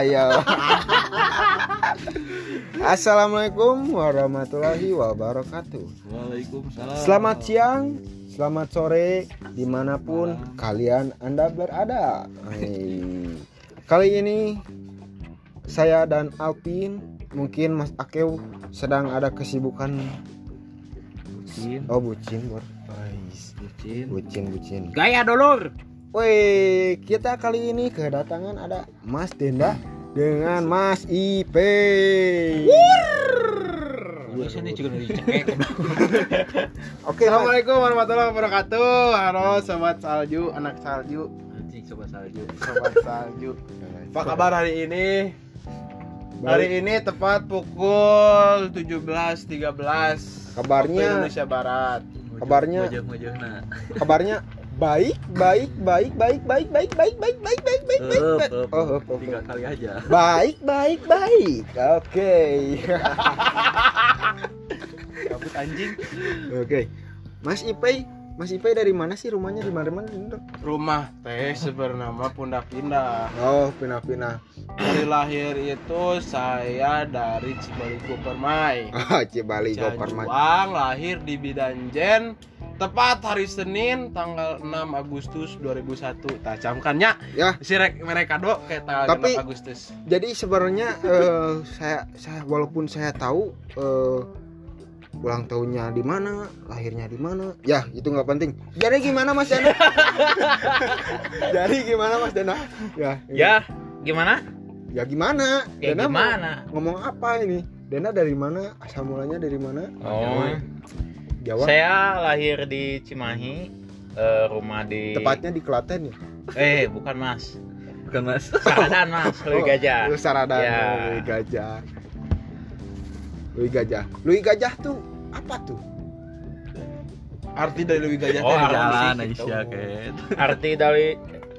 ayo. Assalamualaikum warahmatullahi wabarakatuh. Waalaikumsalam. Selamat siang, selamat sore, di mana pun kalian anda berada. Hai. Kali ini saya dan Alpin, mungkin Mas Akeu sedang ada kesibukan. Bucin, Oh bucin, bor. Bucin. Bucin, bucin. Gaya dulur. Woi, kita kali ini kedatangan ada Mas Denda dengan Mas dicekek. Oke. Assalamualaikum warahmatullahi wabarakatuh. Halo sobat salju, anak salju, Anjing coba salju. sobat salju. Apa kabar hari ini? Hari ini tepat pukul 17.13 waktu Kabarnya, Indonesia Barat. Kabarnya- kabarnya baik, baik, baik, baik, baik, baik, baik, baik, baik, baik, baik, baik. Up, baik. up. Oh, up, up, Tiga up. kali aja. Baik, baik, baik. Oke. Kabut anjing. Oke. Mas Ipe, Mas Ipe dari mana sih rumahnya di mana-mana? Rumah teh bernama Pundak Indah. Oh, pinah-pinah. Dari lahir itu saya dari Cibaligo Permai. Ah, Cibali. Cianjuang lahir di Bidanjen tepat hari Senin tanggal 6 Agustus 2001 tak camkannya Ya, si rek mereka do kayak tanggal Tapi- 6 Agustus jadi sebenarnya eh, saya saya walaupun saya tahu eh, ulang tahunnya di mana, lahirnya di mana, ya itu nggak penting. Jadi gimana Mas Dana? Jadi gimana Mas Dana? Ya, Ya, gimana? ya gimana? Ya Dana gimana? ngomong apa ini? Dana dari mana? Asal mulanya dari mana? Oh, Jawa. saya lahir di Cimahi, eh, rumah di Tepatnya di Klaten ya. Eh, bukan Mas. Bukan mas. Saradan Mas, Lui Gajah. Lu Saradan, Ya. Lui Gajah. Lui Gajah. Lui Gajah tuh apa tuh? arti dari Lewi Gajah Oh, naon sih, Jalan gitu. Kayak. Arti dari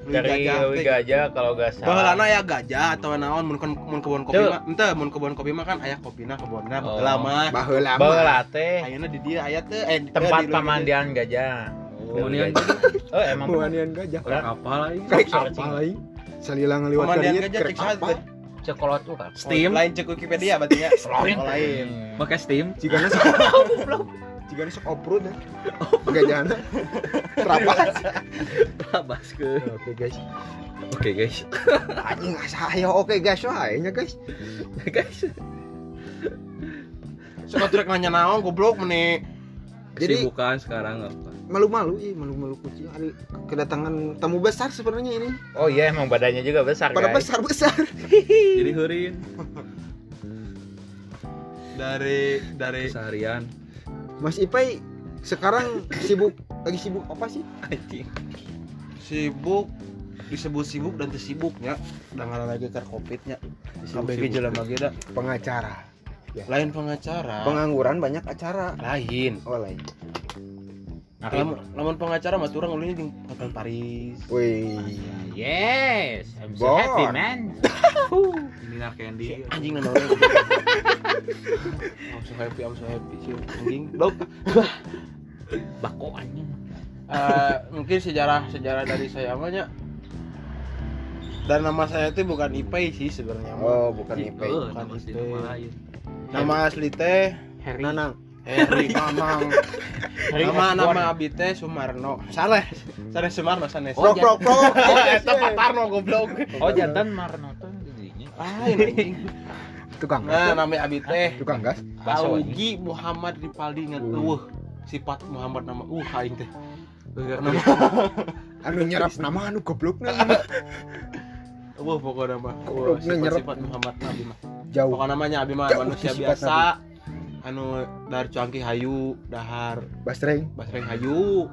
dari teh Gajah kalau gak salah. Baheulana ya gajah atau naon mun mun kebun kopi mah ente mun kebun kopi mah kan aya kopina kebunna Oh. mah Baheula. Baheula teh ayeuna di dia aya teh eh tempat di Lewi pemandian gajah. Oh, Lui ini Gajah. Oh, emang. Buanian gajah. Udah. apa lagi? Kayak Searching. apa lagi? Salila ngeliwat Pemandian gajah cek apa? Cekolot tuh kan. Oh, Steam. lain cek Wikipedia berarti ya oh, lain Pakai Steam. Jigana sok Jigana sok oprut ya. Gajahna. Terabas. Labas ke. Oke guys. Oke guys. Anjing saya oke guys wae nya guys. guys. Suka trek nanya naon goblok meneh Jadi- Kesibukan sekarang apa? Malu-malu ih, malu-malu kucing. Ada kedatangan tamu besar sebenarnya ini. Oh iya emang badannya juga besar Pada guys. besar-besar. Jadi hurin dari dari seharian. Mas Ipai sekarang sibuk lagi sibuk apa sih? Anjing. sibuk disebut sibuk dan tersibuknya dengan lagi ke covidnya jelema ge da Pengacara. lain pengacara Pengangguran banyak acara. lain Oh lain. Lamun lamun pengacara mah turang ulunnya jeung Hotel Paris Wih. Yes, I'm so Bor. happy man. Ini nak candy. anjing nana orang I'm so happy I'm so happy sih anjing blok Bako anjing. Eh, mungkin sejarah sejarah dari saya amanya dan nama saya itu bukan Ipai sih sebenarnya. Oh, bukan Ipai. Oh, bukan nama nama lain. nama asli teh Harry. Nanang. Heri Mamang Harry nama nama abi teh Sumarno. Salah salah Sumarno sanes Prok prok prok. oh eta Pak Tarno goblok. Oh jantan Marno tuh jadinya. ah anjing. Tukang. Nah nama abi teh Tukang gas. Augi Muhammad Ripaldi Uh. eueuh sifat Muhammad nama uh aing teh. Bener Anu nyerap nama anu goblokna. eueuh pokoknya mah. Goblok, sifat nyerap. sifat Muhammad Nabi mah. Jauh. pokoknya namanya abi mah manusia biasa anu dari cuangki hayu dahar Basreng. basreng hayu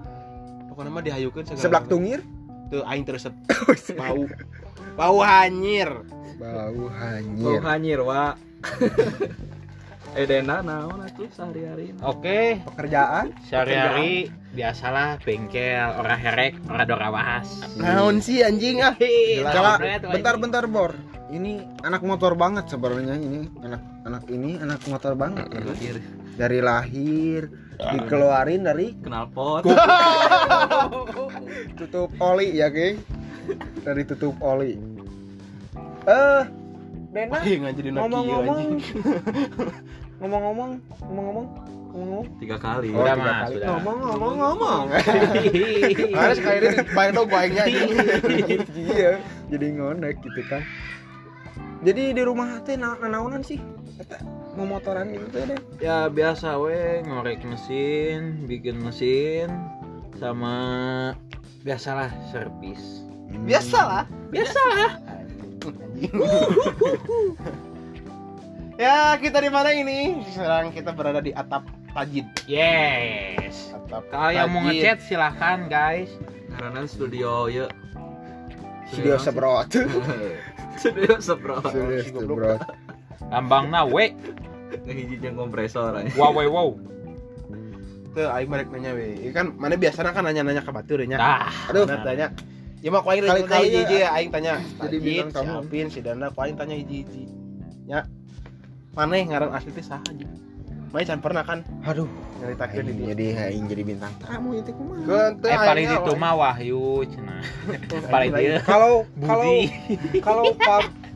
pokoknya mah dihayukeun segala Seblak tungir. tuh aing teresep bau bau hanyir Bau Oh hanyir. hanyir wa. Eh Dena naon atuh sehari-hari? Oke, Pekerjaan. sehari-hari biasalah bengkel, ora herek, ora dora wahas. naon sih anjing ah bentar-bentar bor. Ini anak motor banget sebenarnya ini. Anak anak ini anak motor banget. Lahir. Dari lahir dikeluarin dari kenal pot. tutup oli ya geng. Dari tutup oli. Eh Dena Nokia ngomong-ngomong. anjing. ngomong-ngomong ngomong-ngomong ngomong tiga kali. Udah, tiga Mas, kali. udah. ngomong-ngomong. Ngomong Harus sekali ini bayar dong iya jadi ngonek gitu kan jadi di rumah teh na naonan sih Eta, memotoran gitu teh deh. Ya biasa we ngorek mesin bikin mesin sama biasalah servis. Biasalah. biasalah. Ya, kita di mana ini? Sekarang kita berada di atap Tajid. yes. Atap kalau yang mau ngechat silahkan guys. Karena studio ya studio sebrot studio seprot studio sebrot lambang na we ngehiji jeung kompresor aja wow wow wow Tuh, aing balik nanya we. Ieu kan mana biasanya kan nanya-nanya ke batur nya. aduh Mana tanya. Ya mah ku aing Kali-kali kali hiji ya, aing tanya. jadi si tamu. Alvin, si Danda, ku aing tanya hiji-hiji. Ya. Maneh ngaran asli teh saha aja. Mai can pernah kan aduh nyaritakeun di jadi aing jadi bintang tamu. Itu kumaha eh paling itu mah wahyu cenah paling dia kalau kalau kalau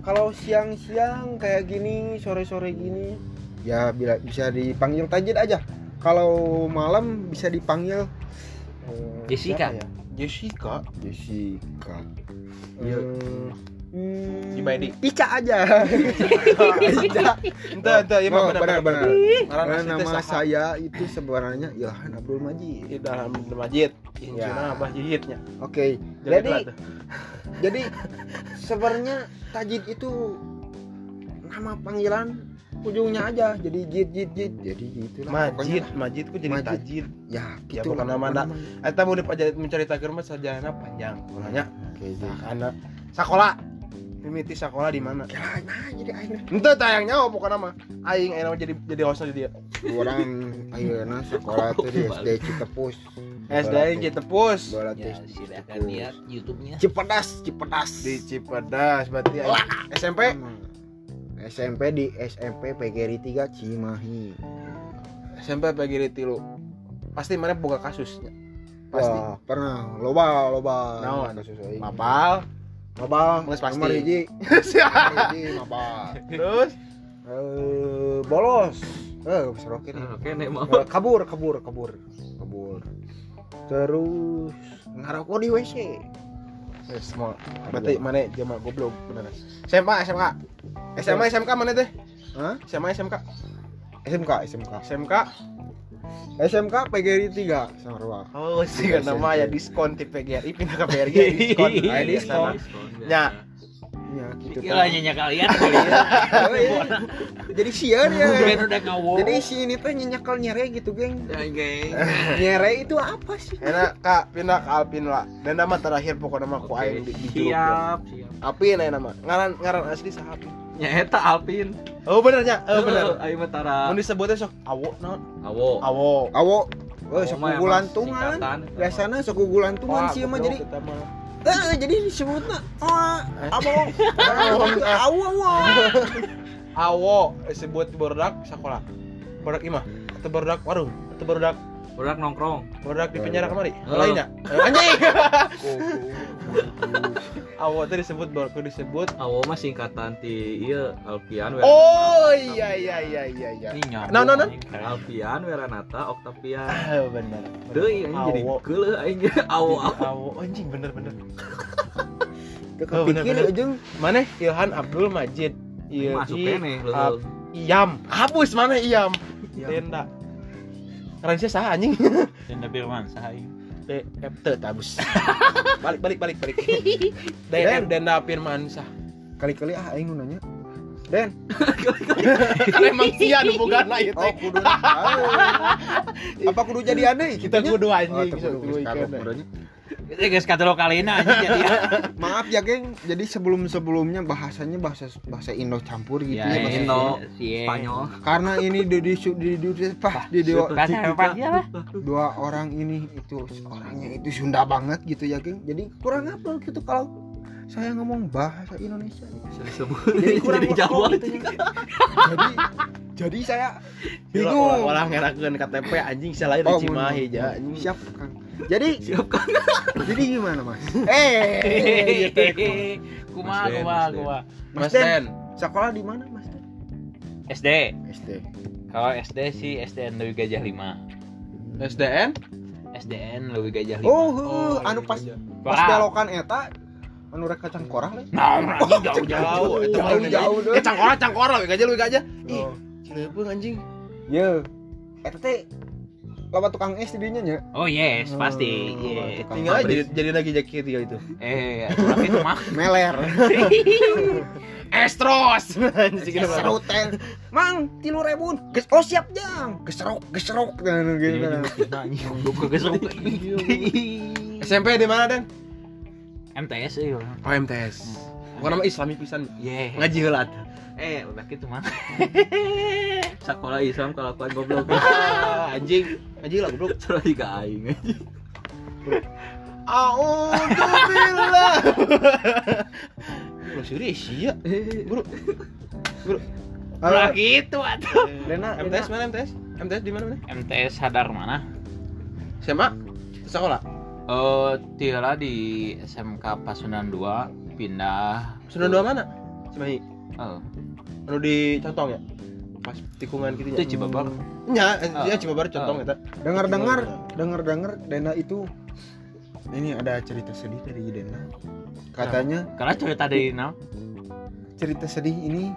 kalau siang-siang kayak gini sore-sore gini ya bila bisa dipanggil tajid aja. Kalau malam bisa dipanggil eh, Jessica. ya? Jessica. Jessica. Iya. Hmm, Jibaidi. Ica aja Ica ente ieu mah Oh, benar benar Karena nama saha? saya itu sebenarnya Ilhan Abdul Majid di dalam masjid. Ya. Injuna abah jihitnya. Oke jadi jadi sebenarnya tajid itu nama panggilan ujungnya aja jadi jid jid jid jadi gitulah Majid, pokoknya. majid ku jadi Majid. tajid. ya Ya, gitu bukan lah, nama bukan anda. Eta mau dipajarit menceritakeun mah sajarana panjang. Makanya oke jadi karena sekolah mimiti sekolah di mana? kira nah jadi aing Ente tayang nyawa pokoknya nama. Aing aing jadi jadi hostnya di dia. orang ayeuna sekolah tuh di SD Citepus SD aing kita pus bola ya tis silahkan lihat YouTube-nya Cipedas Cipedas di Cipadas berarti aing SMP SMP di SMP PGRI 3 Cimahi SMP di tilu. Pasti mana boga kasusnya. Pasti. Wah, pernah loba loba Naon? kasus aing. Mapal. Mabal, Geus pasti. nomor hiji. Hiji mabal. Terus Eh, bolos. Eh, bisa roket nih. oke nih mau Eh, kabur, kabur, kabur. Kabur. Terus ngarokok di WC. Wes semua. Berarti mana jama goblok beneran. SMA SMK. SMA SMK mana teh? Hah? SMA SMK. SMK, SMK. SMK. SMK PGRI 3 Sarwa. Oh, sih kan nama ya diskon di PGRI pindah ke PRI diskon. Ayo diskon. Ya. Ya, gitu. Gila nyanyi kalian kali ya iya. Jadi siar ya. Jadi si ini teh nyenyakal nyere gitu, geng. ya geng Nyere itu apa sih? Enak kak pindah ke Alpin lah. Dan nama terakhir pokoknya nama ku aing di, siap siap Alpin aya nama. Ngaran ngaran asli saha Alpin? nya eta Alpin Oh benernya. Oh bener. ayo mah tara Mun disebutnya sok awo naon? awo Awo. Awo, oh, emang gulantungan. singkatan. Biasanya suku gulantungan sih mah jadi eh jadi disebutnya oh, awo. Awo, awo. Awo disebut barudak sekolah. Barudak imah. Atau barudak warung. Atau barudak udah nongkrong barudak di penjara kemari. Oh. Lainnya. Eh, Anjing. Awo tadi disebut baru disebut. awo mah singkatan ti iya Alpian Wer- Oh iya iya iya iya iya. Nah, nah, nah. anjing, keren. Alpian Weranata Octavian Ah, bener. Deui aing jadi Awo. geuleuh aing awo awo Awo anjing bener bener. Oh, kepikir ujung. Mana Ilhan Abdul Majid. Iya, masuk Ab- Iyam. Hapus mana Iyam? Tenda. Ransia saha anjing? Tenda Firman sahayu Eh, eh, teu tabus. balik balik balik balik. Den Denda Firman sah. Kali-kali ah aing nanya. Den, Emang sia nu bogana ieu oh teh. kudu. Ayo. Apa kudu jadi aneh? Kita kudu Oh, anjing. teu kudu itu guys kata lo kali ini anjing jadi ya Maaf ya, geng. Jadi sebelum-sebelumnya bahasanya bahasa bahasa Indo campur gitu ya. Ya, bahasa Indo. Cie. Spanyol Karena ini di di di, di, di, di, dua, orang ini itu orangnya itu Sunda banget gitu ya, geng. Jadi kurang apa gitu kalau saya ngomong bahasa Indonesia. Jadi kurang jadi Jawa gitu ya. jadi jadi saya Bingung. Orang ngerakeun KTP anjing saya lahir di Oh, Cimahi ja. Siap, Kang. Jadi siap kan jadi gimana, Mas? Eh, kumaha Mas Den, kumaha Mas Den. Den. Den, sekolah di mana mas SD SD kalau SD sih SDN Lewi Gajah 5 SDN SDN Lewi Gajah 5 oh, heuh, anu pas pas belokan eta anu rek kacang korang. Le nah lagi jauh-jauh. jauh itu jauh jauh deh eh cangkora cangkora we gajah lu gajah. Ih Oh. cileupeuh anjing. Ye, eta teh loba tukang es di dinya nya. oh yes pasti. Oh, tukang tinggal aja jadi, jadi lagi jaket tiga itu. Eh tapi itu mah meler. Estros. Teh. Mang, tilu rebun. Ges oh siap jang. Geserok, geserok dan gitu. Buka gesruk SMP di mana dan MTS ya oh MTS bukan nama Islami pisan yeah ngaji heula eh udah gitu mah Sekolah Islam kelakuan goblok. Ah, anjing ngaji lah goblok Salah juga aing. Alhamdulillah. Bro, serius ya? Bro. Bro. Lah gitu atuh Lena, MTS mana MTS? MTS di mana mana? MTS sadar mana SMA? Sekolah. Oh, Tira di SMK Pasundan 2 pindah Sudah dua mana? Cimahi. Oh, Anu di Contong ya? Pas tikungan gitu itu Cibabar. Nya, Oh. dia Cibabar Contong eta. dengar-dengar, dengar-dengar Dena itu ini ada cerita sedih dari Dena. Katanya Karena cerita dari now. cerita sedih ini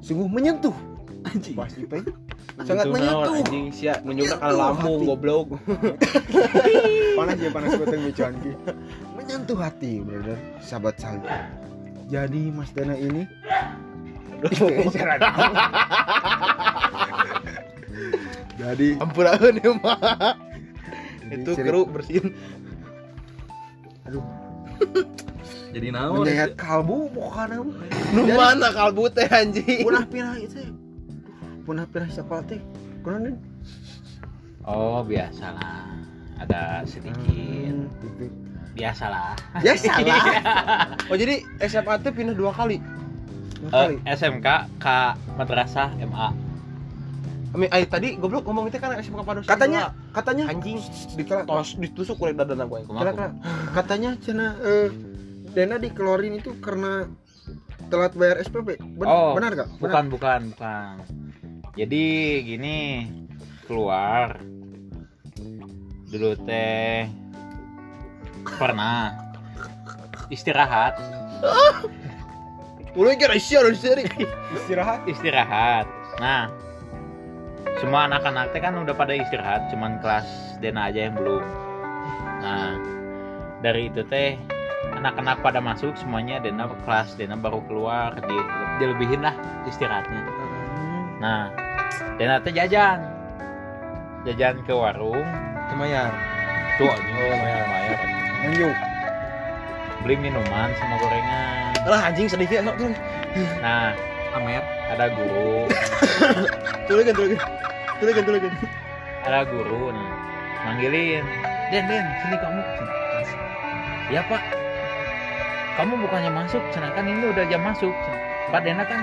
sungguh menyentuh. Anjing. Pas Ipe. Sangat menyentuh. Anjing sia Menyentuh kana lambung goblok. panas ya panas gue teng bicara ki. Menyentuh hati, brother. Sahabat saya. Jadi Mas Dana ini Jadi Ampuraeun ya mah. Itu keru bersihin. Jadi naon? menyayat kalbu pokoknya Nu mana kalbu teh anjing? punah pinah itu punah pinah sekolah teh kunaon? Oh, biasalah. Ada sedikit. Hmm, gitu. Biasalah. ya salah Oh jadi SMA teh pindah dua kali. Dua Eh, kali. SMK ke Madrasah MA. Ami ai tadi goblok ngomong itu kan SMK Pados. katanya katanya anjing dikela tos ditusuk kulit dadana gue. kela- kela- katanya cina eh Dena dikeluarin itu karena telat bayar SPP Ben- Oh, benar gak Bukan, bukan, bukan. Jadi gini, keluar dulu teh pernah istirahat, Ulah kira istirahat istirahat. Nah, semua anak-anak teh kan udah pada istirahat, cuman kelas Dena aja yang belum. Nah, dari itu teh anak-anak pada masuk semuanya Dena kelas Dena baru keluar di dilebihin lah istirahatnya. Nah, Dena teh jajan. Jajan ke warung. Lumayan. Tuh, lumayan lumayan. Lanjut Beli minuman sama gorengan. Lah anjing ya, sok turun. Nah, Amer. ada guru, Tulikan, tulikan. Tulikan, tulikan. ada guru nih. Manggilin, Den, Den, sini kamu. Ya Pak, kamu bukannya masuk, sedangkan ini udah jam masuk. Pak Dena kan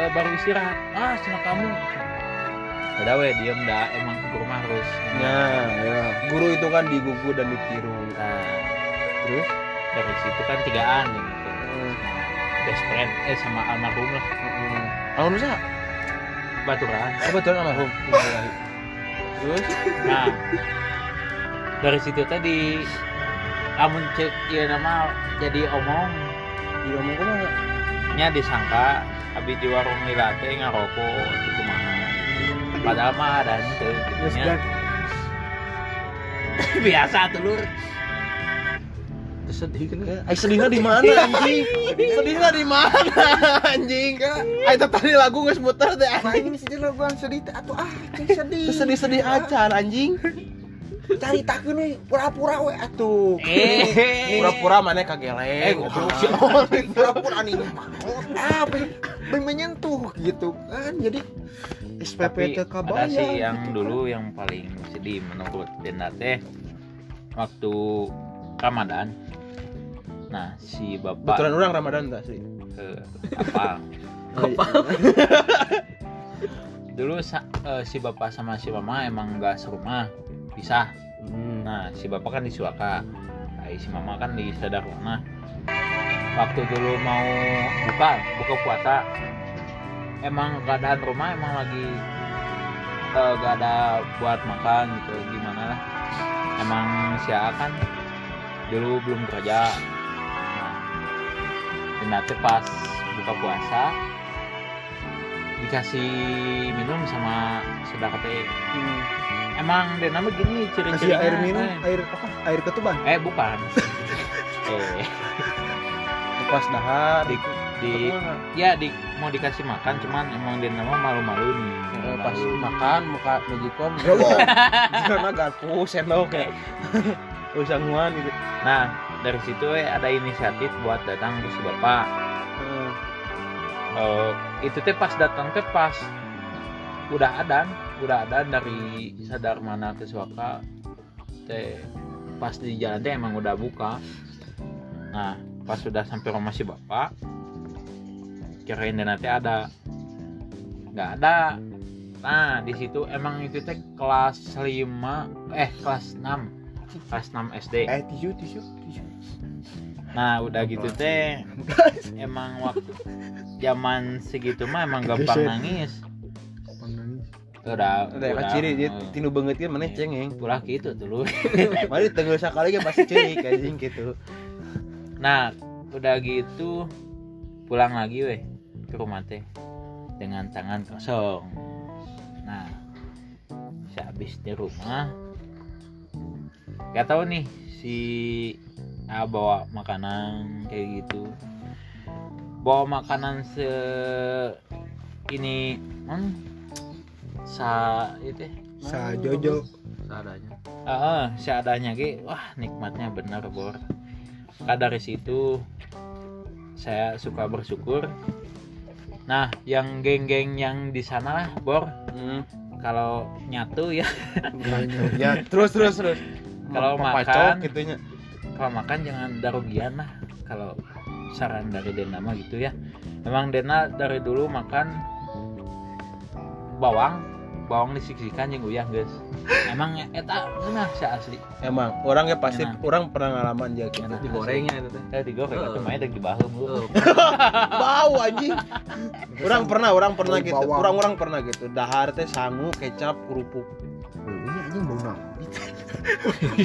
eh, baru istirahat. Ah, senang kamu. Udah weh, diem dah. Emang guru mah harus. Nah, ya. Guru itu kan digugu dan ditiru. Nah, Terus? dari situ kan tigaan gitu. Best friend, eh sama almarhum lah. Almarhum siapa? Baturan. Oh betul almarhum. Terus? Nah, dari situ tadi amun cek ya nama jadi omong Di ngomong ke mana? nya disangka abis di warung lila teh ngarokok itu kumaha padahal mah ada gitu nya. biasa tuh lur Sedih kan? Ay sedihnya di mana anjing? sedihnya di mana anjing? Ay tadi lagu muter teh Nah anjing. ini sedih laguan sedih teh atuh ah sedih Terus sedih-sedih aja anjing. Cari takeun we pura-pura we atuh. Eh. Pura-pura mana eh kageleng. goblok pura-pura nih pengen pengen menyentuh gitu kan. Jadi SPP ada sih yang dulu yang paling sedih menurut Denda teh waktu Ramadan. Nah si bapak Betulan orang Ramadan tak sih? ke apa dulu sa- eh, si bapak sama si mama emang nggak serumah pisah. Nah si bapak kan di Suaka nah, si mama kan di Sadarwana waktu dulu mau buka buka puasa emang keadaan rumah emang lagi eh, gak ada buat makan gitu gimana lah. Emang si A kan dulu belum kerja. Nah, dan nanti pas buka puasa dikasih minum sama saudara teh emang dia nama gini kasih ciri-cirinya air minum eh, air apa? Air ketuban? Eh bukan. Eh. Pas dahar. Di, di ya di mau dikasih makan cuman emang dia nama malu-malu nih. Eh, pas Malu. makan muka mejikom karena garpu sendok kayak usanguan gitu. Nah dari situ eh, ada inisiatif buat datang ke si bapak. Eh, Eh, itu teh pas datang teh pas udah ada udah ada dari sadar mana ke Suaka teh pas di jalan teh emang udah buka. Nah pas sudah sampai rumah si bapak kirain dan nanti ada. Nggak ada. Nah di situ emang itu teh kelas 5 eh kelas 6 kelas 6 SD eh tisu tisu tisu. Nah udah gitu teh emang waktu zaman segitu mah emang gampang nangis. Udah udah kan ciri dia tinu banget kan mana cengeng? Ulah gitu dulu. mari tenggel sekali kan pasti ciri anjing gitu. Nah udah gitu pulang lagi weh ke rumah teh dengan tangan kosong. Nah sehabis di rumah gak tahu nih si A bawa makanan kayak gitu. Bawa makanan se ini hmm, sa itu ya, sa jojo. Seadanya Heeh, seadanya ge wah nikmatnya bener bor. Maka dari situ saya suka bersyukur. Nah yang geng-geng yang di sana lah bor. Hmm. kalau nyatu ya. Ya terus terus terus. Kalau makan- gitu nya kalau makan jangan darugian lah. Kalau saran dari Dena mah gitu ya. Memang Dena dari dulu makan bawang bawang disiksikan yang uyah guys. Emang eta nah si asli. Emang orang ya pasti Enak. orang pernah ngalaman aja gitu. Enak. digorengnya itu teh. Eh digoreng itu mainnya di bahem lu Oh, bau anjing. Orang pernah orang pernah Bau gitu. bawang. orang orang pernah gitu. Dahar teh sangu kecap kerupuk. Ini anjing bau naon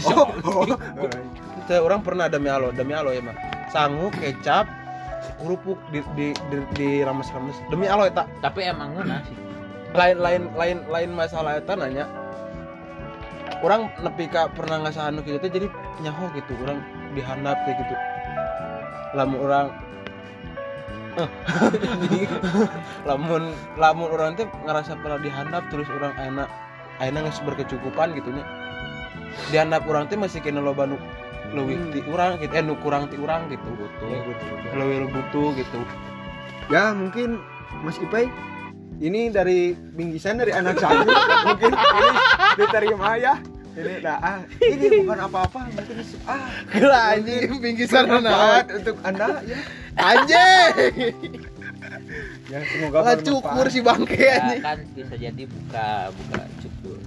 oh, oh. Teh, orang pernah demi alo demi alo ya mah sangu kecap kerupuk di di di, di rames-rames. Demi alo eta tapi emang ngena sih lain lain lain lain masalah eta nanya. Orang nepi ka pernah ngasah anu gitu teh jadi nyaho gitu orang dihandap kayak gitu. Lamun orang Eh. lamun lamun orang teh ngerasa pernah dihandap terus orang enak enak geus berkecukupan gitu nya. Dihandap orang teh masih kena loba nu leuwih ti urang gitu eh nu kurang ti urang gitu. Butuh. Leuwih butuh gitu. Ya mungkin Mas Ipai ini dari bingkisan dari anak saya. Mungkin ini diterima ya. Ini dah ah, ini bukan apa-apa. Mungkin ini- ah. Gila anjing. Bingkisan bermanfaat untuk anda ya. Anjing. Ya semoga lah cukur si bangke ya, anjing. kan bisa jadi buka buka cukur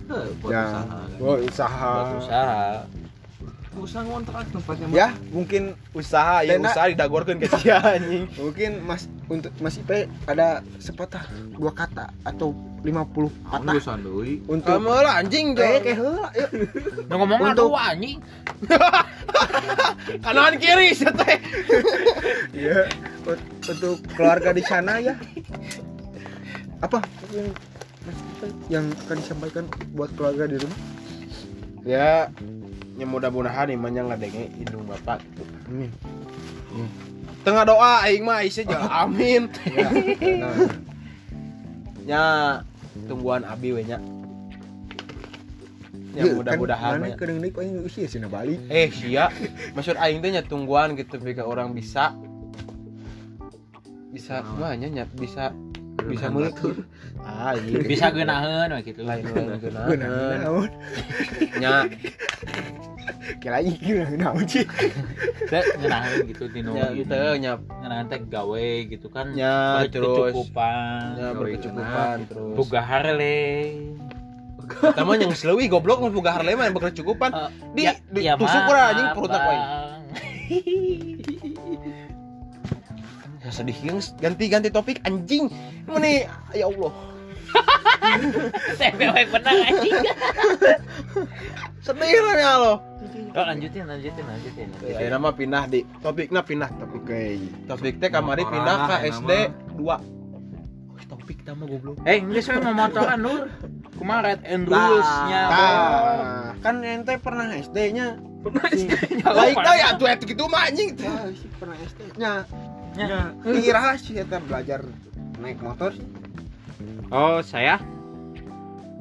buat ya usaha. buat usaha. Buat usaha usaha ngontrak tempatnya ya mungkin usaha ya Dena- usaha didagorkeun ke sia anjing. mungkin Mas untuk Mas Ipai ada sepatah dua kata atau 50 Aku patah untuk kamu lah anjing kayak jauh kayak heula Nah, ngomong Untuk- aduh anjing. Kanan kiri teh Iya, ut- untuk keluarga di sana ya. Apa yang yang akan disampaikan buat keluarga di rumah? ya ya mudah-mudahan imannya ngadenge hidung bapak gitu Amin. tengah doa aing mah aing aja amin Ya. Nah, nya tungguan abi we nya ya ieu mudah-mudahan kan, mah mana keur nih aing usia sih balik. eh sia maksud aing teh nya tungguan gitu jika orang bisa bisa Naon? mah nya bisa bisa batur. ah iya bisa geunaheun we gitu lain naon? nya Kira aing kira naon sih? Teh ngeunaheun gitu tinu nya gitu. teu nya Ngeunaheun teh gawe gitu kan nya terus berkecukupan nya berkecukupan terus boga harle Pertama yang selewi goblok mah boga Harley mah berkecukupan. Di, di tusuk mah, urang anjing perutna ku aing. Bang. Ya, sedih gengs ganti ganti topik anjing mana ya Allah Saya bewek benar anjing. sedih lah ya lo Oh, lanjutin, lanjutin, lanjutin. ya ya, nama pindah di topiknya pindah topik oke topik teh kamari pindah ke ya, SD 2 topik nama goblok Eh, ini saya mau motoran Nur. Kumaha red and rules-nya. Nah, kan ente pernah SD-nya. baik dah ya tuh itu gitu mah anjing Ya, pernah SD-nya. Ya. Kira sih eta belajar naik motor. Oh, saya?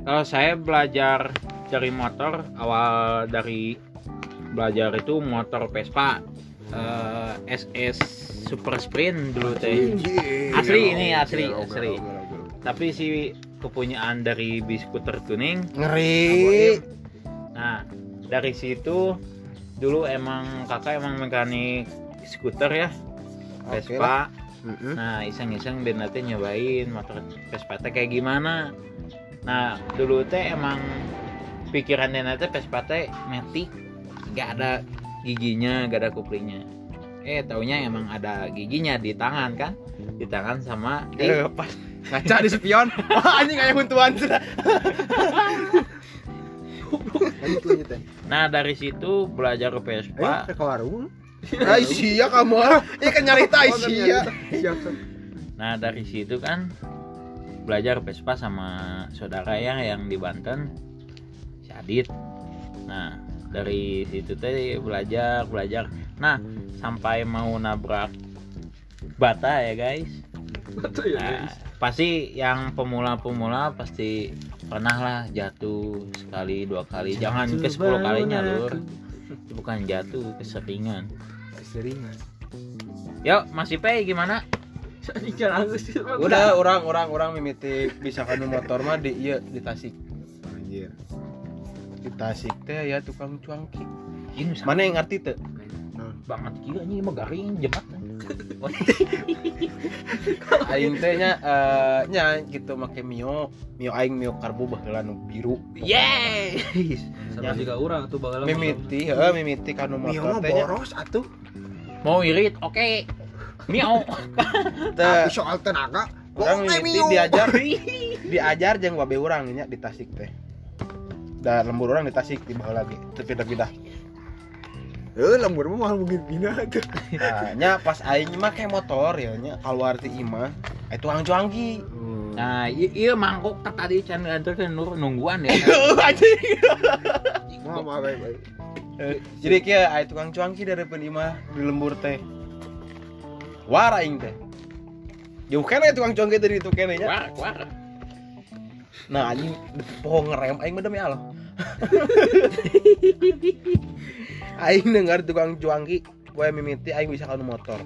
Oh, saya belajar dari motor awal dari belajar itu motor Vespa eh, SS Super Sprint dulu teh. Asli ini, asli, asli. Tapi si kepunyaan dari biskuter kuning. ngeri Nah, dari situ dulu emang kakak emang mekanik skuter ya. Vespa. Nah, iseng-iseng dan nanti nyobain motor Vespa teh kayak gimana. Nah, dulu teh emang pikiran nanti Vespa teh metik, gak ada giginya, gak ada kuplingnya. Eh, taunya emang ada giginya di tangan kan? Di tangan sama di eh pas ngaca di spion wah anjing kayak huntuan sudah Lanjut lanjut ya. Nah, dari situ belajar ke Eh, Vespa. ke warung. Ay sia kamu ah. Ih kan nyarita ay Oh, kan siap. Nah, dari situ kan belajar Vespa sama saudara ya yang di Banten, Adit. Nah, dari situ teh belajar, belajar. Nah, sampai mau nabrak bata ya, guys. Betul ya, Nah, guys. pasti yang pemula-pemula pasti pernah lah jatuh sekali dua kali jangan ke 10 kalinya lur bukan jatuh keseringan Keseringan. yuk masih pay gimana. Udah orang orang orang mimiti bisa kanu motor mah di iya di Tasik. Tasik teh ya tukang cuangki. ini Mana yang ngerti teh? banget gila ini mah garing jembatan Aing teh nya eh, nya gitu make Mio, Mio aing Mio karbu baheula nu biru. Yeay Sama juga orang tuh bakal Mimiti, heeh mimiti kanu Mio motor teh nya. boros atuh. mau irit oke miau Teh Tapi soal tenaga, orang mimiti Mio. diajar diajar jeung babe urang nya di Tasik teh. Da lembur orang di Tasik di baheula lagi, teu pindah-pindah. Eh, lembur mah mahal mungkin pindah tuh. Nah, nya pas aing make motor ya nya keluar ti imah, aya tukang cuangki. nah i- iya mangkok tak tadi can nganter ke nur nungguan ya Anjing. Mau baik baik. Eh, Jadi kia aya tukang cuangki dari penimah di lembur teh. War aing teh. Jauh kene tukang cuangki dari itu kene nya. war war Nah anjing pohon ngerem aing mah demi Allah. aing dengar tukang cuangki gue mimiti aing bisa kanu motor.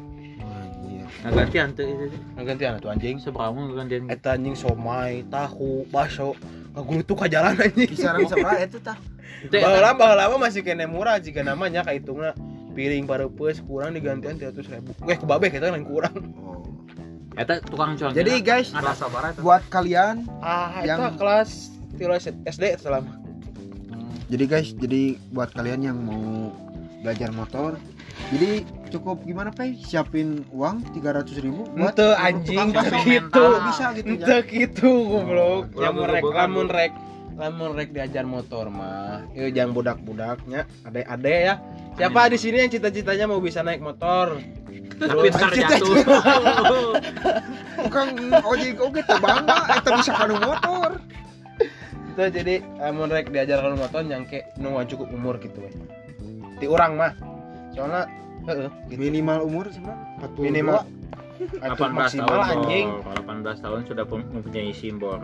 Nah gantian tuh itu tuh. Nah gantian tuh anjing. seberapa gantian Eta anjing somai, tahu, bakso. Ngagulutuk ka jalan anjing. Kisaran seberapa itu tah? Itu Baheula baheula mah masih kene murah jika namanya ka hitungna piring pareupeuis kurang digantian 300 ribu. Weh ku babe kita lain kurang. Oh. eta tukang cuang Jadi guys, tuh. buat kalian Ah, Yang- kelas tilu SD selama. Jadi guys jadi buat kalian yang mau belajar motor jadi cukup gimana Pay? siapin uang 300.000 ribu buat Ente untuk anjing gitu. Bisa gitu Ente ya gitu goblok. Oh, Yang goblok, rek lamun rek lamun rek diajar motor mah. Ieu jangan budak-budaknya, ade-ade ya. Siapa di sini yang cita-citanya mau bisa naik motor? tapi ntar jatuh tukang ojek oke tuh bangga eta bisa kanu motor Itu jadi lamun rek diajar kalau motor nyangke nu cukup umur gitu we. Di orang mah. Soalnya heeh gitu. minimal umur sebenarnya 42 Minimal. Atau 18 maksimal tahun anjing Bor. 18 tahun sudah mempunyai simbol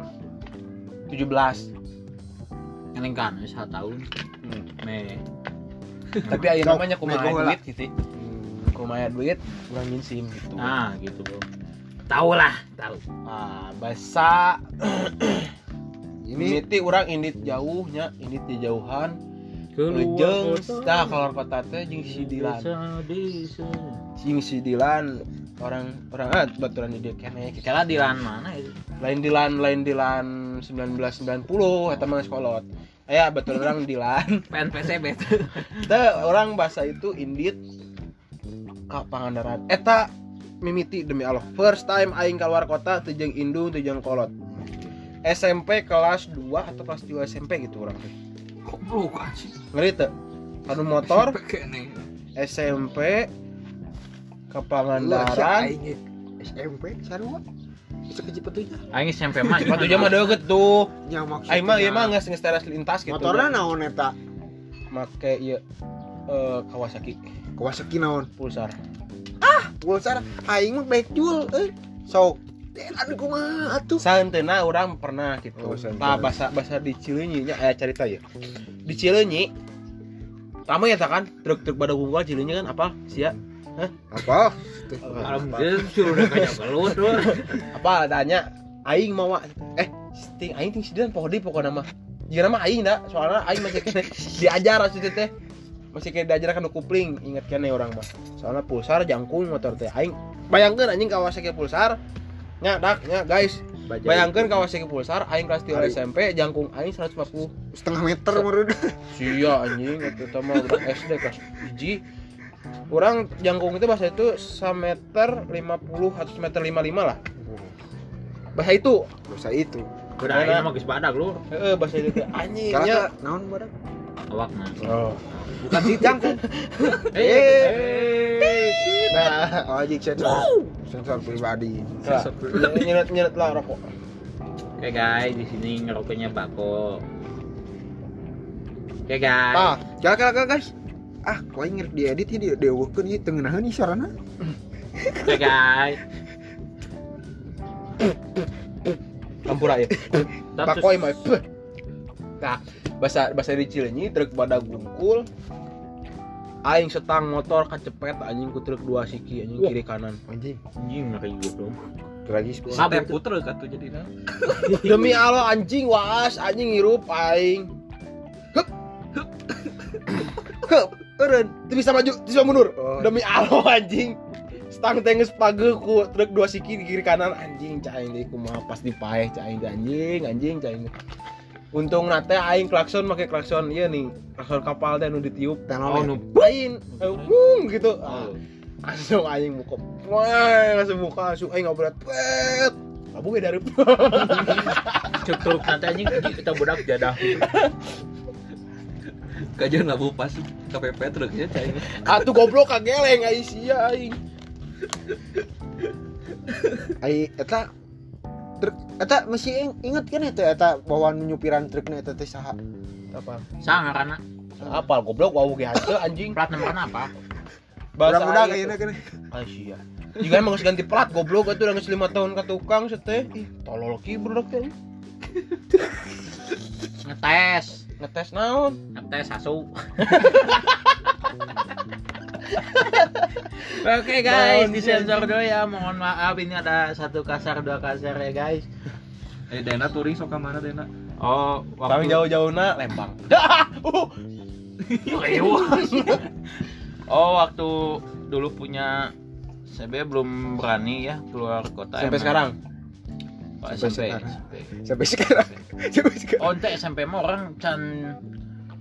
17. yang kan satu tahun Hmm. me Tapi ayo namanya kumaha lah. duit gitu. Kumaha duit kurang sim gitu. nah gitu bro tahu lah tahu Ah, bahasa ini ini ti orang indit jauhnya, indit di jauhan. Kota. tah keluar kota teh jeung si Dilan. Desa, desa. Jeung si Dilan orang orang ah baturan di dia kene gitu. Kira di lahan mana itu? Lain Dilan, lain Dilan 1990 eta mah sekolot. Aya baturan orang Dilan. PNPCB Teh orang bahasa itu indit ka Pangandaran. Eta mimiti demi Allah first time aing keluar kota teu jeung indung teu jeung kolot SMP kelas 2 atau kelas 3 SMP gitu orang teh Goblok anjing. ngeri teu anu motor. SMP ke Lah, Pangandaran SMP sarua. Bisa keji petunya aing SMP mah Batu mah deket tuh. Nya maksudnya? Aing mah ieu mah geus geus teras lintas gitu. Motorna naon eta? Make ieu eh, Kawasaki. Kawasaki naon? Pulsar. Pulsar. Aing mah baik jual eh sok Eh, Santeuna orang pernah gitu. Oh, bahasa bahasa di Cileunyi nya aya cerita ya. Di Cileunyi Kamu ya tak kan truk-truk pada gunggal Cileunyi kan apa? Sia. apa alhamdulillah suruh udah kayak gelut tuh Apa tanya aing mau eh ting aing ting sidan poho di pokona mah. Jika mah aing da, soalnya aing masih kene diajar maksudnya teh. Masih kayak diajar kan kupling, ingat kene orang mah. Soalnya pulsar jangkung motor teh aing. Bayangkeun anjing Kawasaki pulsar. Nya dak nya guys, bayangkeun Kawasaki pulsar aing kelas 3 Hari. SMP jangkung aing 140 setengah meter menurut Sia anjing itu sama udah SD kelas hiji Orang jangkung itu bahasa itu semeter 50 atau meter 55 lah. Bahasa itu. Dosa itu. Udah aing mah geus badak lu. Heeh bahasa itu teh. anjing kalau nya naon badak awak mah. Oh. Bukan si jangkung eh. Nah. Oh jik sensor sensor pribadi. Nyenet nyenet lah rokok. Oke guys, di sini ngerokoknya bako. Oke guys. Tah Kala kala kala guys. Ah, kau inget diedit ya dia dewekeun ieu tengenahan nih sarana. Oke guys. Ampura ya mah Beuh. Nah bahasa bahasa di Cileunyi truk pada gungkul Aing setang motor kacepet anjing ku truk dua siki anjing kiri kanan Anjing, anjing mah kayak gitu. tragis Mabuk. Sampai puter atuh jadi nah. Demi Allah anjing waas anjing hirup aing. Hup. Hup. Eureun, teu bisa maju, bisa mundur. Oh. Demi Allah anjing. Stang teh geus pageuh ku truk dua siki di kiri kanan anjing cai aing deui kumaha pas dipaeh cai aing teh, anjing anjing cai aing. Untung nate aing klakson make klakson ieu nih, klakson kapal teh nu ditiup. Oh, nu Lain, eh, wung gitu. Ah, Oh. Langsung aing muka. Wah, langsung muka langsung aing ngobrol. Pet. Kamu beda dari cek truk nanti anjing kita budak jadah. Kajian labu pas KPP truknya cai. Atuh goblok kageleng aing sia aing. Ai eta truk eta masih ing- inget kan eta eta bawaan nyupiran truknya eta teh saha? Apa? Sangar karena Apal goblok wau ge hante anjing. plat nomor apa? Bahasa aing kayaknya kan. Ah sia. Jika emang harus ganti plat goblok atuh udah 5 tahun ka tukang seteh. Ih, tolol ki budak teh. Ngetes, Ngetes naon? ngetes asu. Oke guys, Naon di sensor dulu ya. Mohon maaf ini ada satu kasar dua kasar ya guys. Eh Dena touring sok ka mana Dena? Oh, waktu jauh-jauhna Lembang. Uh, Oh, waktu dulu punya CB belum berani ya keluar kota. sampai emang. sekarang. Oh, Sampai SMP. sekarang. SMP. Sampai sekarang. Sampai sekarang. Oh, SMP mah orang can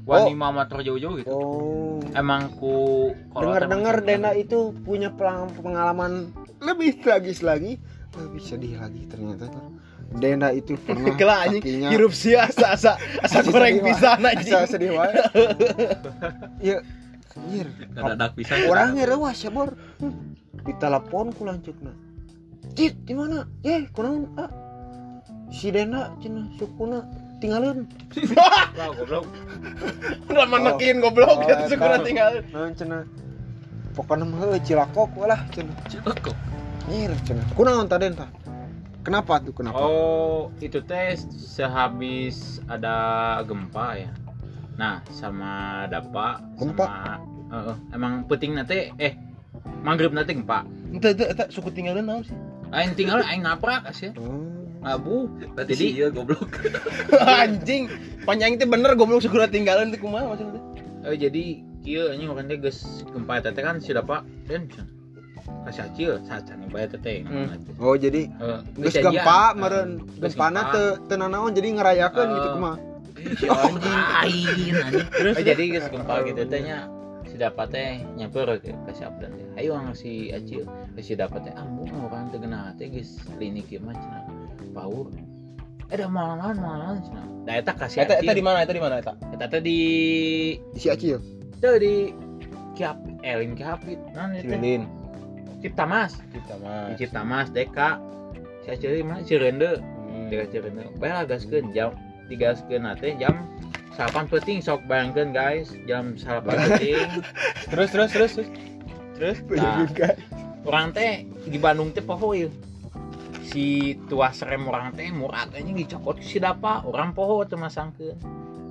wani mama terjauh-jauh gitu. Oh. Emang ku Dengar-dengar Dena itu punya pengalaman lebih tragis lagi, lebih sedih lagi ternyata. Dena itu pernah Kela kakinya hirup sia asa asa asa goreng wae. pisan Asa sedih wae. Iya. Anjir. Dadak pisan. Orangnya rewas ya, Bor. Hmm. Ditelepon ku lanceukna. Cit, di mana? Eh, kunaon? Ah. Si Dena cenah sukuna tinggalin. Goblok. Udah menekin goblok Oh, gitu syukur eta. tinggal. Naon cenah? Pokoknya mah heuh cilakok lah cenah. Cilokok. Nyir cenah. Kunaon tah Den tah? Kenapa tuh kenapa? Oh, itu teh sehabis ada gempa ya. Nah, sama Dapa Gempa? sama Heeh, emang penting nanti eh maghrib nanti gempa. Ente ente suku tinggalin naon sih? Aing tinggal aing naprak sih. Oh. Abu. Berarti Jadi- ieu goblok. Anjing. Panjang itu bener goblok syukur tinggalin teh kumaha maksudnya? Eh jadi kieu anjing makan teh geus gempa eta teh kan si Dapa dan. Kasih acil saat can bae teh teh. Hmm. Oh, jadi Eh, geus janjian. gempa Eh, meureun geus gempana gempa. teu teu nanaon jadi ngerayakeun Eh, gitu kumaha. Si anjing. Aing anjing. Eh, jadi geus gempa gitu teh nya si dapat teh nyamper ke ke si Abdan teh ayo ang si Acil ke si dapat teh ambu orang teu geuna teh geus klinik ieu mah cenah paur eh dah malangan malangan cenah da eta ka si Eta eta Acil di mana? Eta di mana eta? eta teh di si Acil teu di Kiap Elin Kiapit. Nan itu Cililin. Cipta Mas di mah. Cipta Mas Deka si Acil di mana? Cirende. Hmm. Deka Cirende. Bae gaskeun jam digaskeun teh jam salapan penting sok bayangkeun guys. Jam salapan penting Terus terus terus terus. Terus Nah, orang teh di Bandung teh poho ya si tua serem orang teh murah kayaknya dicokot si dapa orang poho teh masangkeun.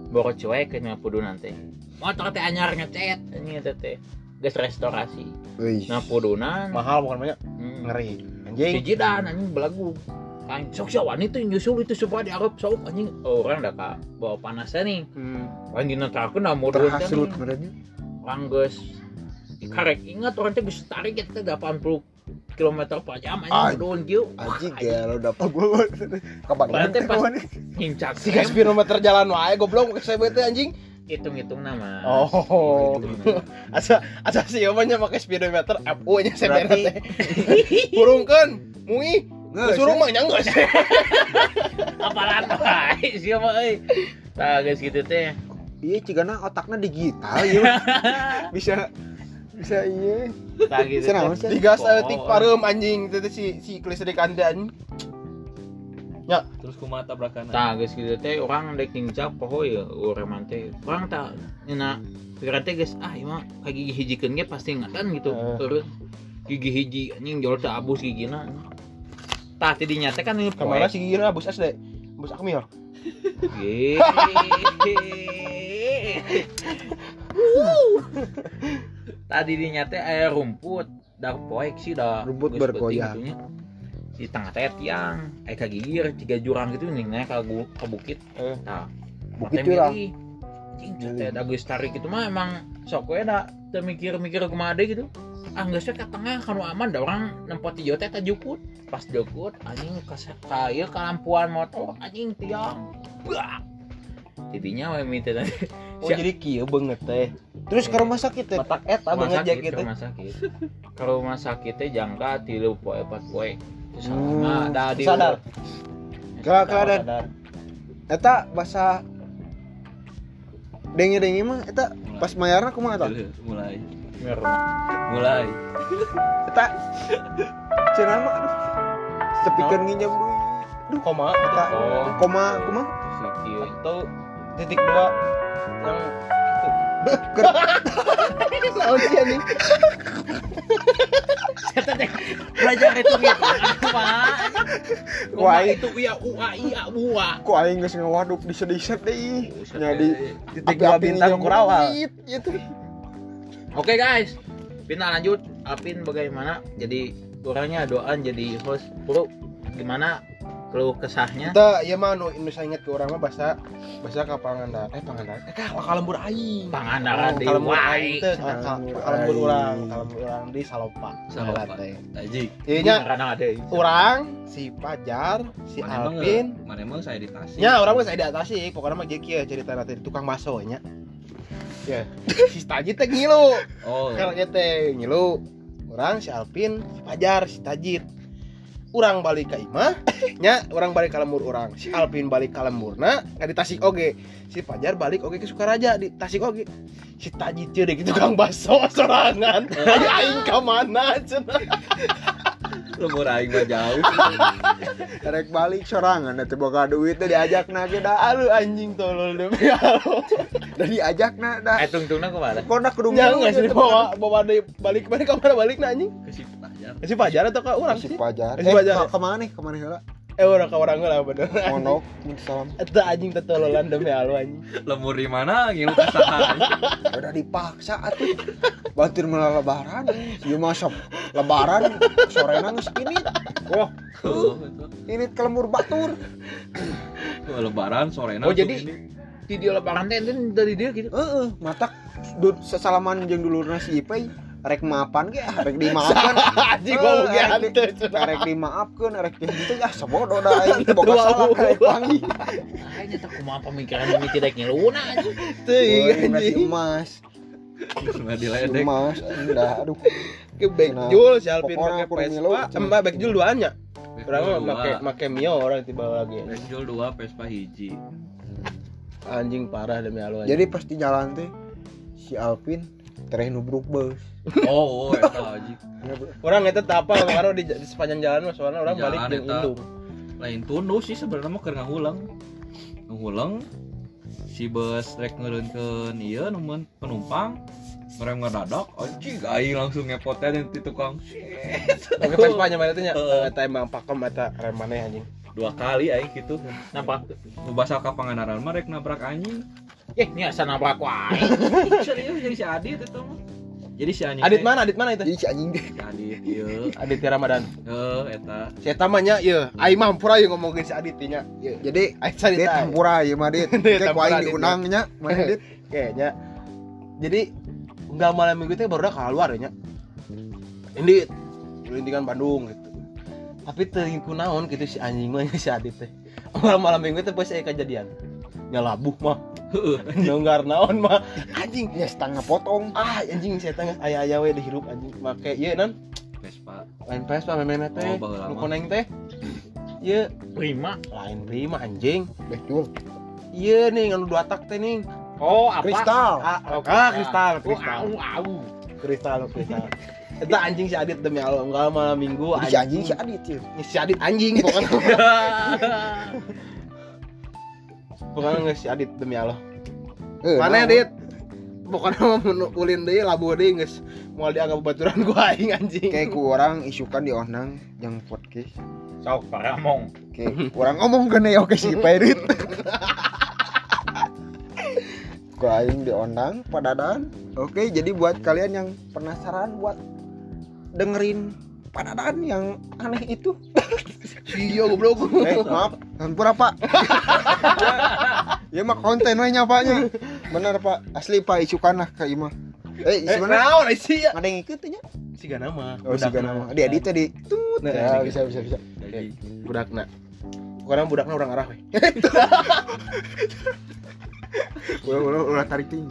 Boro cuek ke ngapudunan teh. Motor teh anyar ngecet ini teh teh. Geus restorasi. Ngapudunan mahal bukan banyak? Hmm, ngeri. Anjing. jidan anjing belagu. Kan sok si wanita nyusul itu supaya diarep sok anjing. Oh, orang dah ka bawa panasnya nih. Hmm. orang dinetakeun dah modal terhasut benernya orang geus karek ingat orang teh geus tarik eta 80 km per jam Ah. anjing doon kieu anjing ya lo dapat gua kapan Berarti pas hincak sih Tiga spirometer jalan wae goblok ke CBT anjing. hitung-hitung nama Oh. Asa asa sih omanya pakai speedometer FU nya CBT Berarti- teh. Burungkeun, mui. Suruh sih. mah nya geus. apalan wae sia mah euy tah geus kitu teh iya cigana otaknya digital ya bisa bisa iya gitu. Mas. Digas Oh. pareum anjing teh si si listrik ande anjing. Terus kumaha tabrakan. tah geus kitu teh orang dek hincak poho ya urang mah teh orang tah nina pikiran teh geus ah ieu mah kagigi hijikeun ge pasti ngatan gitu Heeh. turun gigi hiji anjing jol teh abus gigina tah tidinya teh kan ini Kamera si Gira bus SD. Bus Akmil. Yeay. Tadi dinya teh aya rumput, dah poek sih dah. Rumput penting gitunya. Di tengah teh tiang, aya kagigir tiga jurang gitu nih naik ke, ke bukit. Eh. Nah, bukit curang. Cing, teh da geus tarik itu mah emang sok we da teu mikir-mikir kumaha deui gitu. Ah geus we ka tengah kanu aman da orang nempot ieu teh tajukut. Pas jukut anjing ka ka ieu ka lampuan motor anjing tiang. Bak. Tidinya we minta tadi. Oh Siap. jadi kieu banget teh. terus ke rumah sakit ya Matak eta banget ya ke gitu. rumah sakit. Kalau rumah sakit teh jangka tilu poe empat poe. Terus Hmm, sama da di sadar. Gak keadaan Sadar. eta bahasa dengi dengi mah eta pas mayarna kumaha eta mulai. Mulai. eta cenah mah aduh sepikeun nginjem duit Koma eta Oh, koma kumaha si kieu. atau titik dua yang itu. Sih? Eta teh belajar itu. Kumaha? Kumaha Wah, itu ya ua iya bua. ku aing geus ngawaduk di sedih deui nya di Titik dua bintang kurawal. gitu Oke guys, Pina lanjut. Alvin bagaimana? Jadi orangnya doan jadi host. Bro, gimana keluh kesahnya? Kita ya mah nu nu saya inget ke orang mah bahasa bahasa ka Pangandaran. Eh Pangandaran. Eh ka kalembur aing. Pangandaran di kalembur aing teh ka- ka- Kalembur urang, kalembur urang di Salopa. Salopa. Ieu nya Karena ada urang, si Pajar, si Mana Alvin. Mana emang saya di Tasik. Nya orang mah saya di atas sih, pokoknya mah jadi kieu cerita nanti tukang bakso nya. Ya, si Tajit teh ngilu. Oh. Kalau teh ngilu. Urang si Alvin, si Pajar, si Tajit. Urang balik ke Imah, nya orang balik ke lembur orang. Si Alvin balik ke lemburna, ka di Tasik oge. Si Pajar balik oge ke Sukaraja di Tasik oge. Si Tajit teh di tukang bakso sorangan. Ayo aing ka mana. Lembur aing mah jauh. rek balik sorangan eta boga duit teh diajak na ge da Aduh anjing tolol demi Allah. da diajak na da Eh tungtungna ke mana? konak kudu geus gitu. dibawa bawa deui balik balik ka mana balik na anjing. Ke si Pajar. Si Pajar atau ka urang si sih? pajar Si eh Pajar. ka- ke mana nih ke mana heula Eh urang ka urang lah bener. monok minta salam Eta anjing tetololan demi Allah anjing. Lembur di mana? Ngilu ka saha? udah dipaksa atuh batur meula lebaran mah sok lebaran sorena geus ini oh Oh, ini kelembur batur Lebaran sore Oh, jadi di dia lebaran teh dari dia gitu. heeh matak dud sesalaman jeung dulurna si Ipay rek maapan ge ah, rek dimaafkan. Anjing gua mau Eh, rek gante. di- rek rek gitu ya sebodoh da aing teu boga salah rek wangi Kayaknya tak kumaha pemikiran ini tidak ngiluna aja. Teuing anjing. emas nggak diledek. Mas, enggak, aduh. ke backjul si Alvin Milo, Vespa. cuma- emang backjul duanya. Orang make make Mio orang tiba lagi. Benjol dua Vespa hiji. Anjing parah demi Allah Jadi pas di jalan teh si Alvin tereh nubruk bus. oh oh eta aji orang itu apa karena di, di sepanjang jalan mah soalnya orang Di balik jalan jeung eta. indung lain tunduk sih sebenarnya mah keur ngahulang. Ngahulang si bus rek ngereunkeun ieu nemen penumpang ngerem ngadadak anjing aing langsung ngepotnya di tukang. Oke Vespa nya mana nya? Heeh. eta emang pakem eta rem maneh anjing. Dua kali aing gitu Nabrak. nu basal ka pangandaran mah rek nabrak anjing Eh, ini asa nabrak wae. serius jadi si Adit itu mah. Jadi si anjing Adit teh- mana? Adit mana itu? Jadi si anjing. Deh. si Adit ieu Adit Ramadan. Eh eta. Si eta mah nya ieu aing mah hampura ieu ngomongin si Adit nya. Ieu Jadi aing cerita dia tampura ya mah dit. Dit Kayak kuaing Dit. diundangnya, mana dit? kayaknya. Jadi enggak malam minggu itu baru dah keluar ya nya. Ini kan Bandung gitu. Tapi teringku naon gitu si anjing mah si Adit teh. Malam malam minggu itu pas saya kejadian. Nyalabuh mah nonggar naon mah. Anjing Ya setengah potong. ah anjing saya tengah ayah ayah we dihirup anjing. Make iya nan. Vespa. Lain Vespa memena teh. Oh, nu koneng teh. Iya Prima. lain lima anjing. Betul. iya nih anu dua tak teh nih Oh, apa? Kristal. ah, ah kristal Oh, kristal. au, au. kristal kristal. Eta anjing si Adit demi Allah enggak malam minggu Jadi si anjing si Adit ya. Si Adit anjing. Pokoknya pokoknya nggak si Adit demi Allah Eh, mana naon? Adit pokoknya mau menu ulin deh labu deh nggak mau dianggap baturan gua aing anjing Kayak ku orang isukan di onang yang podcast. Sok paramong. Kayak orang ngomong gini oke si Perit. Ku aing di onang padadan. Oke, jadi buat kalian yang penasaran buat dengerin padadan yang aneh itu iya goblok eh maaf hampura pak. Ya, ya mah konten we nyapanya. Bener pak. Asli pak isukan lah ke imah eh eh sebenarnya naon eh, sih ya? ada yang ikut ya si gana mah oh si nama dia edit tadi tut. Nah, ya si bisa bisa bisa. Budakna. Pokoknya budakna orang arah weh. Ulah ulah ulah tarik ting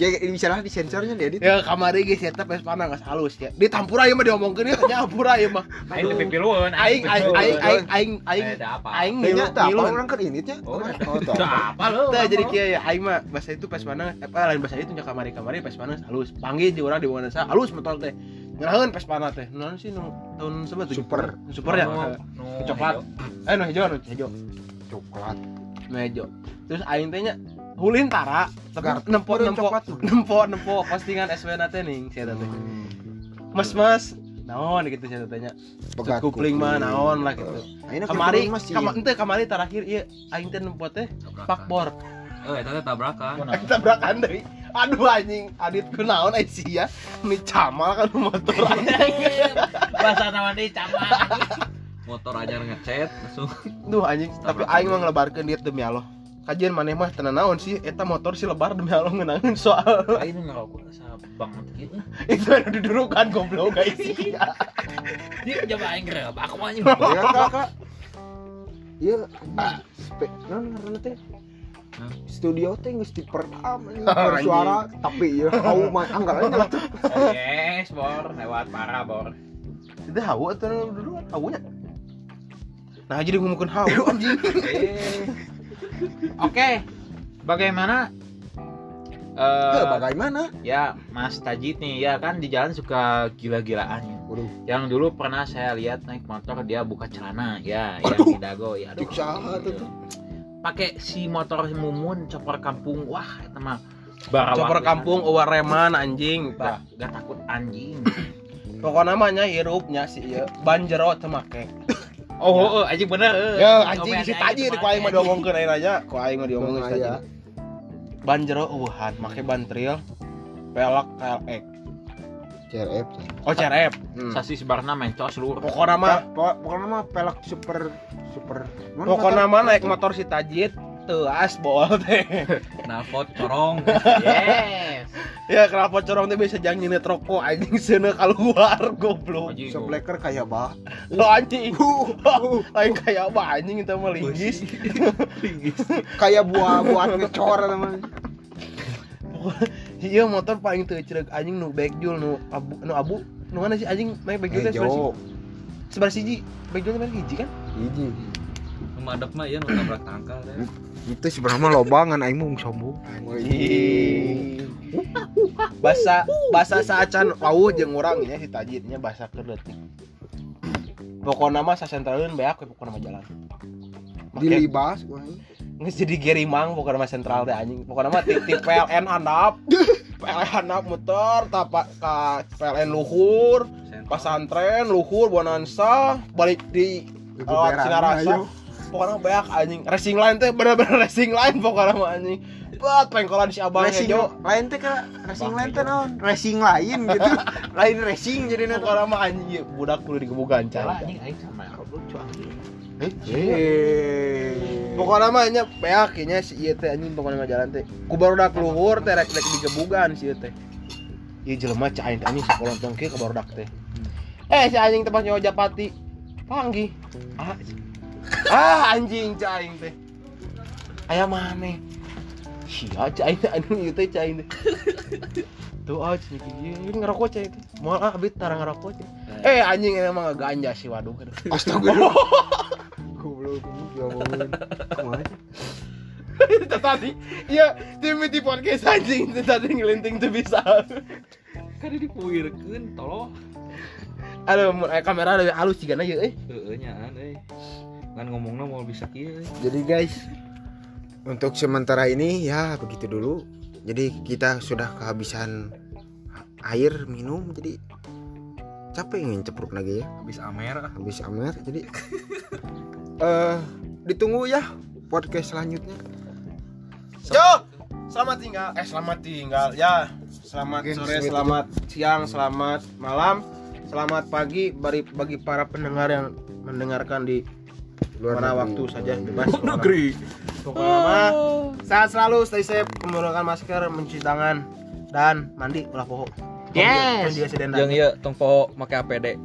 kayak bisa lah di sensornya dia edit ya kamari geus eta pes panang geus halus ya di tampura ieu mah diomongkeun ya nyampura ieu mah Aing teh pipilueun. aing aing aing aing aing aing aing ngilu tak apa ngilu orang kan ini nya Oh, oh tak Teu apa lu? Tah jadi kieu ya aing mah bahasa itu pes panang apa lain bahasa itu nya kamari-kamari pes panang halus. Panggil di urang di mana sa halus motor teh. Ngeraheun pes panang teh. Naon sih nu tahun tujuh Super. Super ya. Coklat. Eh nu hijau nu hijau. coklat Nu hijau. Terus aing teh nya hulin tara tapi nempo nempo nempo nempo postingan SW na teh ning sia teh. Mas mas naon gitu sia teh nya. pegat Kupling mah naon lah gitu. Ayeuna Kamari kupling masih kama, ente kamari terakhir ieu aing teh nempo teh pakbor. eh eta teh tabrakan. Kunaon? tabrakan deui. Aduh anjing adit ku naon ai sia ini camal kan motor anjing Bahasa nama deui camak. motor aja ngechat langsung. Duh anjing tapi aing mah ngelebarkeun dieu demi Allah kajian maneh mah tenan naon sih? Eta motor si lebar demi Allah ngeunangeun soal. Aing nu ngarokok asa banget kieu. itu anu didudukan goblok guys. Di coba aing gerebek aku mah anjing. ya kak kak. Iya spek non karena teh. Studio teh geus Oh, anjing. suara tapi ya hau mah anggar aja. Tuh Yes, bor, lewat parah bor. itu hawa atau dudukan hawanya nah jadi ngomongkeun hawa anjing Oke. Bagaimana Eh, eh bagaimana ya Mas Tajid nih ya kan di jalan suka gila-gilaan ya. Waduh. Yang dulu pernah saya lihat naik motor dia buka celana ya, yang Aduh. di dago ya. Aduh. Tuh. Pakai si motor mumun copor kampung. Wah, eta mah Copor pisan. kampung eueuh reman anjing Gak, gak takut anjing. pokoknya namanya hirupnya si ieu banjero teu make Oh, oh, oh, anjing bener. Ya anjing si aja, tajir ku aing mah diomongkeun ayeuna nya, ku aing mah diomongkeun si tajir. Ban jero eueuhan make ban trail pelek KLX. CRF Oh CRF. Hmm. Sasis barna mencos seluruh. Pokoknya mah Pok- pokoknya mah pelak super super pokoknya mah naik motor si tajir teu asbol teh. nalpot corong Yes. Ya kenapa corong teh bisa jang nyenet rokok anjing seuneu keluar goblok. Anjing. Sobleker kayak bah Lo anjing. Lain kayak apa anjing itu mah linggis. kayak buah buah ngecor teman iya motor paling teu cereg anjing nu backjul nu abu nu abu nu mana sih anjing backjul teh sebar Ejo. sebar siji backjul teh main hiji kan Hiji. Memadap mah ya nu tabrak tangkal teh. Itu sebenarnya lobangan aing mau sombong. Bahasa bahasa saacan wawuh jeung urang nya si tajidnya bahasa kerletik. Pokoknya mah sasentralin beak we pokoknya mah jalan. Dilibas wah. Nges jadi gerimang pokoknya mah sentral teh anjing. Pokoknya mah ti, ti PLN handap. PLN handap muter tapak ka PLN luhur, pasantren luhur bonansa balik di lewat Cinarasa. Pokoknya beak anjing. Racing line teh bener-bener racing line pokoknya mah anjing. Buat pengkolan si abang Racing Ejo. lain teh ka racing lain teh naon? Racing lain gitu. lain racing jadi nanti. Pokoknya mah anjing budak kudu digebugan Salah can. anjing aing sama lucu anjing. Eh. Pokoknya mah nya beak nya si ieu teh anjing pokoknya mah jalan teh. Ku barudak luhur teh rek rek digebugan si ieu teh. Ieu jelema cai teh anjing sakolontong kieu ka barudak teh. Eh si anjing teh pas nyawa Japati. Panggih. Ah. Ah anjing cai teh. Aya maneh. Sia cai teh anjing ieu teh cai teh. Tuh ah cai ieu ngerokok cai teh. Moal ah abis tara ngerokok cai. Eh anjing ini emang ganja sih waduh. aduh. Astagfirullah. Goblok ya ampun. Kumaha? Itu tadi iya tim di podcast anjing itu tadi ngelinting tuh bisa Kan dipuirkeun tolong. aduh aya kamera lebih halus juga aja eh Heeh nyaan euy. Kan ngomongna mau bisa kieu. Jadi guys, untuk sementara ini ya begitu dulu. Jadi kita sudah kehabisan air minum jadi capek ingin cepruk lagi ya. Habis amer. Habis amer jadi eh ditunggu ya podcast selanjutnya. Yo selamat tinggal. Eh selamat tinggal. Ya selamat Mungkin sore selamat siang selamat malam selamat pagi bagi bagi para pendengar yang mendengarkan di luar mana negeri. waktu saja bebas Negeri. pokoknya mah sehat selalu stay safe menggunakan masker mencuci tangan dan mandi ulah poho Yes. Jeung ieu tong po make APD.